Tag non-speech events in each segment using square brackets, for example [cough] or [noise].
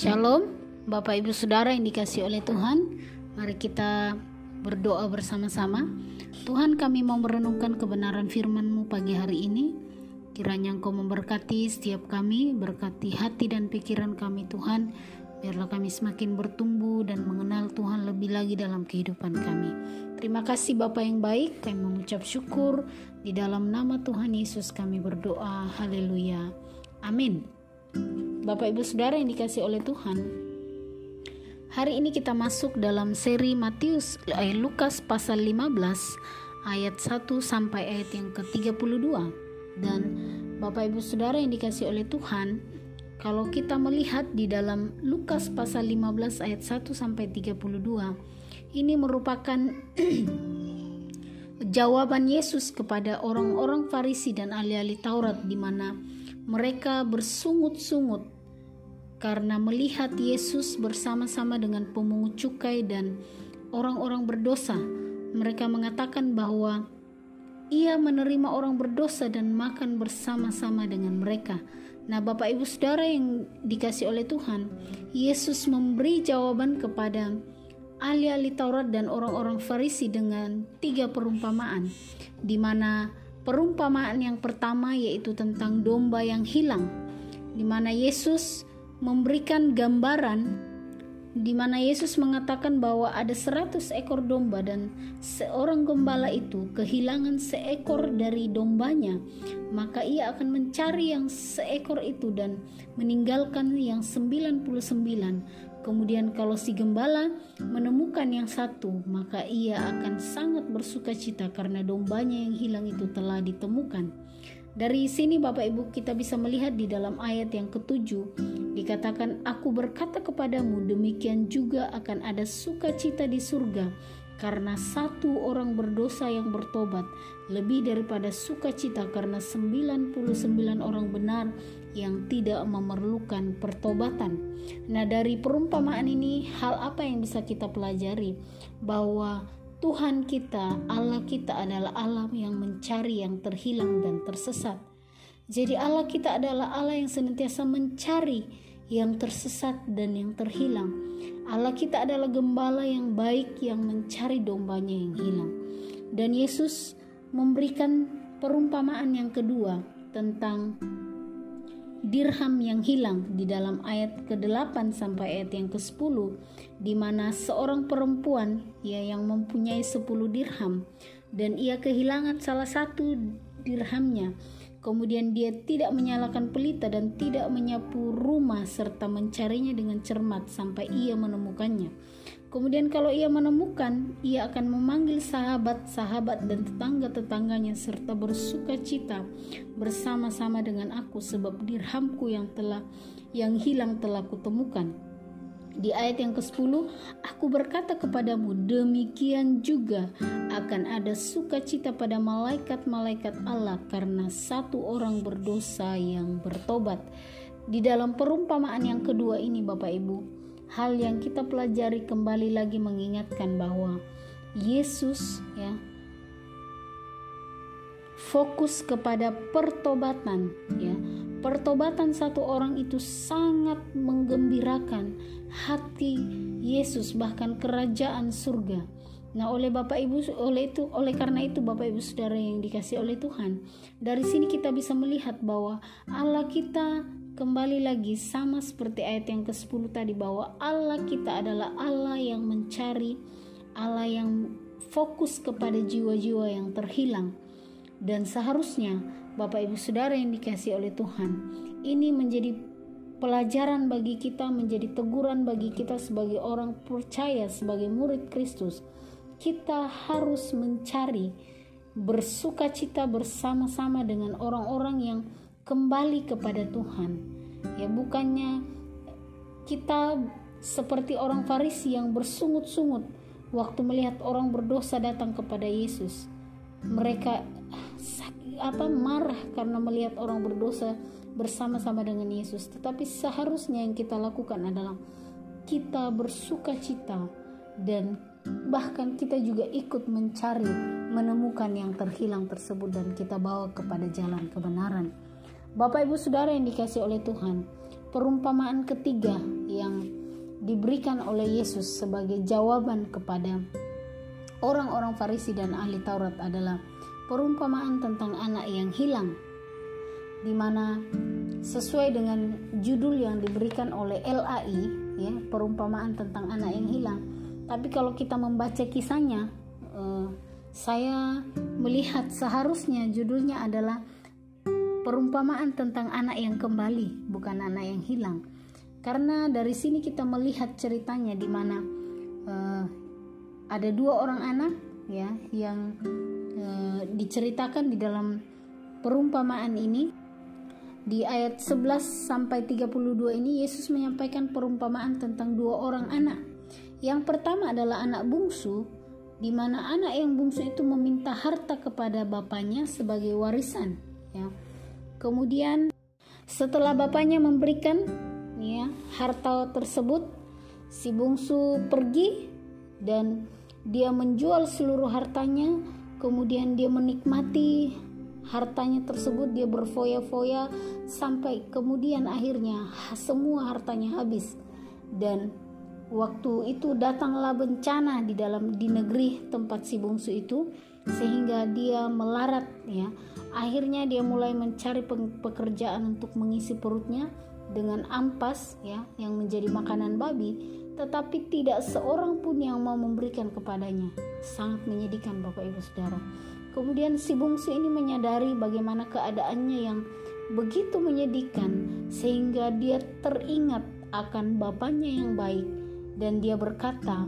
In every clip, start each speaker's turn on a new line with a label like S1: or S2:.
S1: Shalom, Bapak Ibu Saudara yang dikasih oleh Tuhan. Mari kita berdoa bersama-sama. Tuhan kami mau merenungkan kebenaran firman-Mu pagi hari ini. Kiranya Engkau memberkati setiap kami, berkati hati dan pikiran kami Tuhan. Biarlah kami semakin bertumbuh dan mengenal Tuhan lebih lagi dalam kehidupan kami. Terima kasih Bapak yang baik, kami mengucap syukur. Di dalam nama Tuhan Yesus kami berdoa. Haleluya. Amin. Bapak Ibu Saudara yang dikasih oleh Tuhan. Hari ini kita masuk dalam seri Matius eh, Lukas pasal 15 ayat 1 sampai ayat yang ke-32. Dan Bapak Ibu Saudara yang dikasih oleh Tuhan, kalau kita melihat di dalam Lukas pasal 15 ayat 1 sampai 32, ini merupakan [clears throat] jawaban Yesus kepada orang-orang Farisi dan ahli-ahli Taurat di mana mereka bersungut-sungut karena melihat Yesus bersama-sama dengan pemungut cukai dan orang-orang berdosa. Mereka mengatakan bahwa ia menerima orang berdosa dan makan bersama-sama dengan mereka. Nah, Bapak Ibu Saudara yang dikasih oleh Tuhan, Yesus memberi jawaban kepada ahli-ahli Taurat dan orang-orang Farisi dengan tiga perumpamaan, di mana Perumpamaan yang pertama yaitu tentang domba yang hilang, di mana Yesus memberikan gambaran di mana Yesus mengatakan bahwa ada seratus ekor domba dan seorang gembala itu kehilangan seekor dari dombanya, maka ia akan mencari yang seekor itu dan meninggalkan yang 99 Kemudian kalau si gembala menemukan yang satu, maka ia akan sangat bersuka cita karena dombanya yang hilang itu telah ditemukan. Dari sini Bapak Ibu kita bisa melihat di dalam ayat yang ketujuh dikatakan aku berkata kepadamu demikian juga akan ada sukacita di surga karena satu orang berdosa yang bertobat lebih daripada sukacita karena 99 orang benar yang tidak memerlukan pertobatan. Nah, dari perumpamaan ini hal apa yang bisa kita pelajari bahwa Tuhan kita, Allah kita adalah Allah yang mencari yang terhilang dan tersesat. Jadi Allah kita adalah Allah yang senantiasa mencari yang tersesat dan yang terhilang. Allah kita adalah gembala yang baik yang mencari dombanya yang hilang. Dan Yesus memberikan perumpamaan yang kedua tentang dirham yang hilang di dalam ayat ke-8 sampai ayat yang ke-10 di mana seorang perempuan ya yang mempunyai 10 dirham dan ia kehilangan salah satu dirhamnya Kemudian dia tidak menyalakan pelita dan tidak menyapu rumah serta mencarinya dengan cermat sampai ia menemukannya. Kemudian kalau ia menemukan, ia akan memanggil sahabat-sahabat dan tetangga-tetangganya serta bersuka cita bersama-sama dengan aku sebab dirhamku yang telah yang hilang telah kutemukan. Di ayat yang ke-10, aku berkata kepadamu, demikian juga akan ada sukacita pada malaikat-malaikat Allah karena satu orang berdosa yang bertobat. Di dalam perumpamaan yang kedua ini Bapak Ibu, hal yang kita pelajari kembali lagi mengingatkan bahwa Yesus ya fokus kepada pertobatan ya Pertobatan satu orang itu sangat menggembirakan hati Yesus bahkan kerajaan surga. Nah, oleh Bapak Ibu oleh itu oleh karena itu Bapak Ibu Saudara yang dikasih oleh Tuhan, dari sini kita bisa melihat bahwa Allah kita kembali lagi sama seperti ayat yang ke-10 tadi bahwa Allah kita adalah Allah yang mencari, Allah yang fokus kepada jiwa-jiwa yang terhilang. Dan seharusnya Bapak Ibu Saudara yang dikasih oleh Tuhan, ini menjadi pelajaran bagi kita, menjadi teguran bagi kita sebagai orang percaya, sebagai murid Kristus. Kita harus mencari bersuka cita bersama-sama dengan orang-orang yang kembali kepada Tuhan. Ya, bukannya kita seperti orang Farisi yang bersungut-sungut waktu melihat orang berdosa datang kepada Yesus. Mereka apa marah karena melihat orang berdosa bersama-sama dengan Yesus. Tetapi seharusnya yang kita lakukan adalah kita bersuka cita dan bahkan kita juga ikut mencari menemukan yang terhilang tersebut dan kita bawa kepada jalan kebenaran. Bapak Ibu Saudara yang dikasih oleh Tuhan, perumpamaan ketiga yang diberikan oleh Yesus sebagai jawaban kepada orang-orang Farisi dan ahli Taurat adalah perumpamaan tentang anak yang hilang di mana sesuai dengan judul yang diberikan oleh LAI ya perumpamaan tentang anak yang hilang. Tapi kalau kita membaca kisahnya eh, saya melihat seharusnya judulnya adalah perumpamaan tentang anak yang kembali bukan anak yang hilang. Karena dari sini kita melihat ceritanya di mana eh, ada dua orang anak ya yang Eh, diceritakan di dalam perumpamaan ini di ayat 11 sampai 32 ini Yesus menyampaikan perumpamaan tentang dua orang anak. Yang pertama adalah anak bungsu di mana anak yang bungsu itu meminta harta kepada bapaknya sebagai warisan ya. Kemudian setelah bapaknya memberikan ya harta tersebut si bungsu pergi dan dia menjual seluruh hartanya kemudian dia menikmati hartanya tersebut dia berfoya-foya sampai kemudian akhirnya semua hartanya habis. Dan waktu itu datanglah bencana di dalam di negeri tempat si bungsu itu sehingga dia melarat ya. Akhirnya dia mulai mencari pekerjaan untuk mengisi perutnya dengan ampas ya yang menjadi makanan babi tetapi tidak seorang pun yang mau memberikan kepadanya. Sangat menyedihkan Bapak Ibu Saudara. Kemudian si bungsu ini menyadari bagaimana keadaannya yang begitu menyedihkan sehingga dia teringat akan bapaknya yang baik dan dia berkata,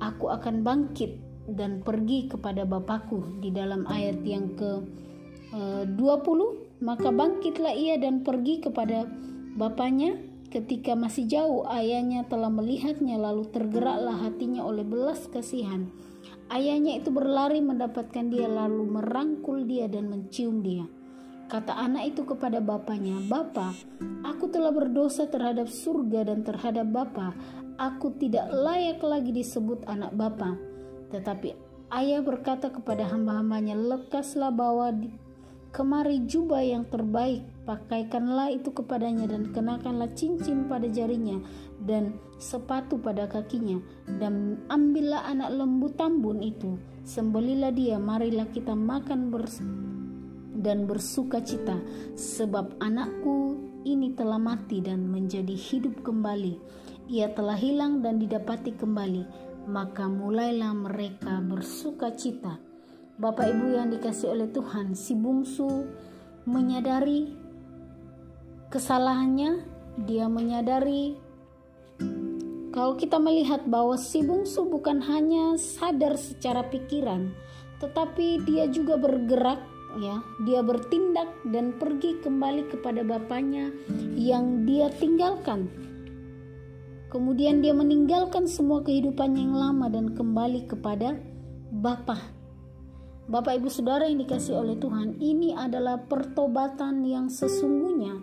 S1: "Aku akan bangkit dan pergi kepada bapakku." Di dalam ayat yang ke 20, eh, maka bangkitlah ia dan pergi kepada bapaknya Ketika masih jauh, ayahnya telah melihatnya, lalu tergeraklah hatinya oleh belas kasihan. Ayahnya itu berlari mendapatkan dia, lalu merangkul dia dan mencium dia. Kata anak itu kepada bapaknya, "Bapa, aku telah berdosa terhadap surga dan terhadap Bapa. Aku tidak layak lagi disebut anak Bapa." Tetapi ayah berkata kepada hamba-hambanya, "Lekaslah bawa kemari jubah yang terbaik, pakaikanlah itu kepadanya dan kenakanlah cincin pada jarinya dan sepatu pada kakinya dan ambillah anak lembu tambun itu, sembelilah dia, marilah kita makan bers dan bersuka cita sebab anakku ini telah mati dan menjadi hidup kembali. Ia telah hilang dan didapati kembali, maka mulailah mereka bersuka cita Bapak Ibu yang dikasih oleh Tuhan, si bungsu menyadari kesalahannya, dia menyadari kalau kita melihat bahwa si bungsu bukan hanya sadar secara pikiran, tetapi dia juga bergerak ya, dia bertindak dan pergi kembali kepada bapaknya yang dia tinggalkan. Kemudian dia meninggalkan semua kehidupan yang lama dan kembali kepada Bapak Bapak Ibu Saudara yang dikasih oleh Tuhan, ini adalah pertobatan yang sesungguhnya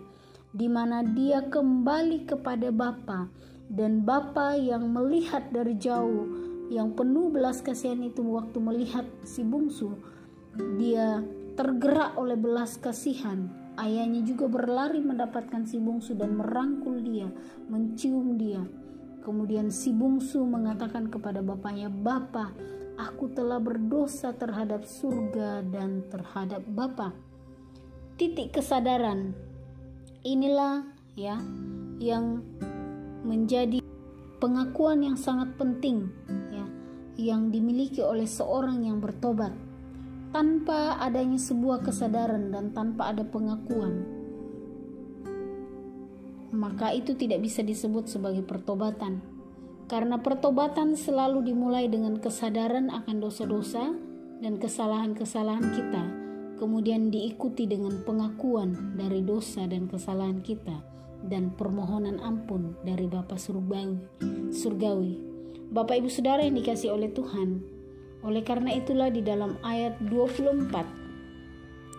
S1: di mana dia kembali kepada Bapa dan Bapa yang melihat dari jauh yang penuh belas kasihan itu waktu melihat si bungsu dia tergerak oleh belas kasihan. Ayahnya juga berlari mendapatkan si bungsu dan merangkul dia mencium dia. Kemudian si bungsu mengatakan kepada bapaknya Bapak aku telah berdosa terhadap surga dan terhadap Bapa. Titik kesadaran inilah ya yang menjadi pengakuan yang sangat penting ya yang dimiliki oleh seorang yang bertobat. Tanpa adanya sebuah kesadaran dan tanpa ada pengakuan, maka itu tidak bisa disebut sebagai pertobatan karena pertobatan selalu dimulai dengan kesadaran akan dosa-dosa dan kesalahan-kesalahan kita, kemudian diikuti dengan pengakuan dari dosa dan kesalahan kita dan permohonan ampun dari Bapa surgawi. surgawi. Bapak Ibu Saudara yang dikasih oleh Tuhan, oleh karena itulah di dalam ayat 24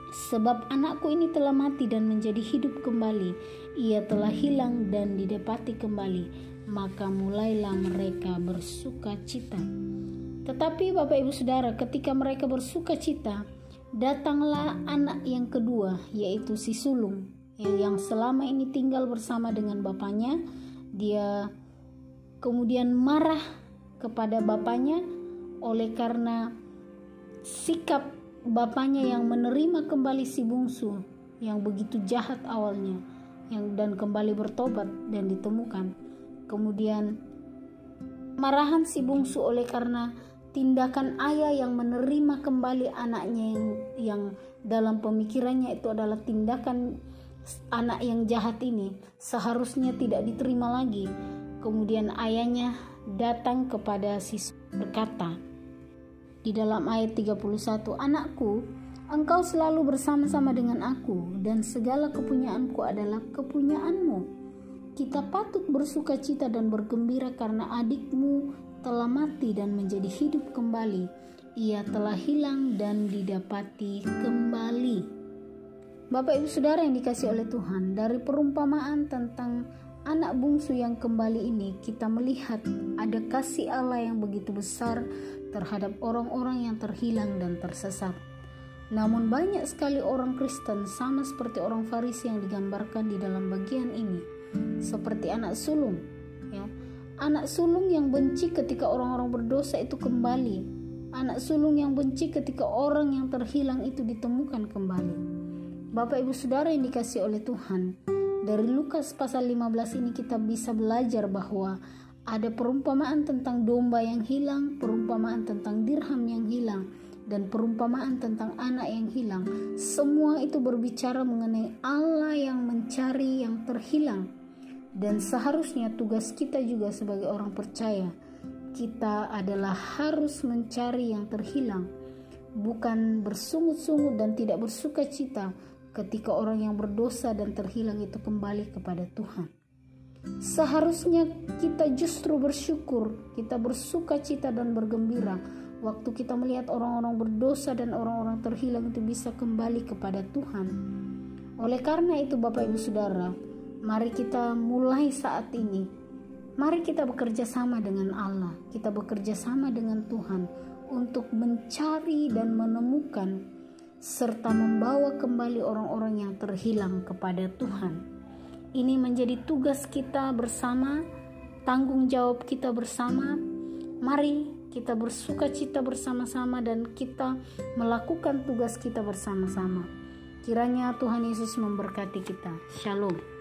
S1: Sebab anakku ini telah mati dan menjadi hidup kembali, ia telah hilang dan didapati kembali maka mulailah mereka bersuka cita. Tetapi Bapak Ibu Saudara, ketika mereka bersuka cita, datanglah anak yang kedua, yaitu si sulung, yang selama ini tinggal bersama dengan bapaknya. Dia kemudian marah kepada bapaknya oleh karena sikap bapaknya yang menerima kembali si bungsu yang begitu jahat awalnya yang dan kembali bertobat dan ditemukan kemudian marahan si bungsu oleh karena tindakan ayah yang menerima kembali anaknya yang, yang dalam pemikirannya itu adalah tindakan anak yang jahat ini seharusnya tidak diterima lagi. Kemudian ayahnya datang kepada siswa berkata di dalam ayat 31 anakku engkau selalu bersama-sama dengan aku dan segala kepunyaanku adalah kepunyaanmu kita patut bersuka cita dan bergembira karena adikmu telah mati dan menjadi hidup kembali. Ia telah hilang dan didapati kembali. Bapak Ibu Saudara yang dikasih oleh Tuhan, dari perumpamaan tentang anak bungsu yang kembali ini, kita melihat ada kasih Allah yang begitu besar terhadap orang-orang yang terhilang dan tersesat. Namun banyak sekali orang Kristen sama seperti orang Farisi yang digambarkan di dalam bagian ini, seperti anak sulung. Ya. Anak sulung yang benci ketika orang-orang berdosa itu kembali. Anak sulung yang benci ketika orang yang terhilang itu ditemukan kembali. Bapak Ibu Saudara yang dikasih oleh Tuhan, dari Lukas pasal 15 ini kita bisa belajar bahwa ada perumpamaan tentang domba yang hilang, perumpamaan tentang dirham yang hilang, dan perumpamaan tentang anak yang hilang. Semua itu berbicara mengenai Allah yang mencari yang terhilang. Dan seharusnya tugas kita juga sebagai orang percaya, kita adalah harus mencari yang terhilang, bukan bersungut-sungut dan tidak bersuka cita, ketika orang yang berdosa dan terhilang itu kembali kepada Tuhan. Seharusnya kita justru bersyukur, kita bersuka cita dan bergembira waktu kita melihat orang-orang berdosa dan orang-orang terhilang itu bisa kembali kepada Tuhan. Oleh karena itu Bapak Ibu Saudara, mari kita mulai saat ini. Mari kita bekerja sama dengan Allah, kita bekerja sama dengan Tuhan untuk mencari dan menemukan serta membawa kembali orang-orang yang terhilang kepada Tuhan. Ini menjadi tugas kita bersama, tanggung jawab kita bersama. Mari kita bersuka cita bersama-sama dan kita melakukan tugas kita bersama-sama. Kiranya Tuhan Yesus memberkati kita. Shalom.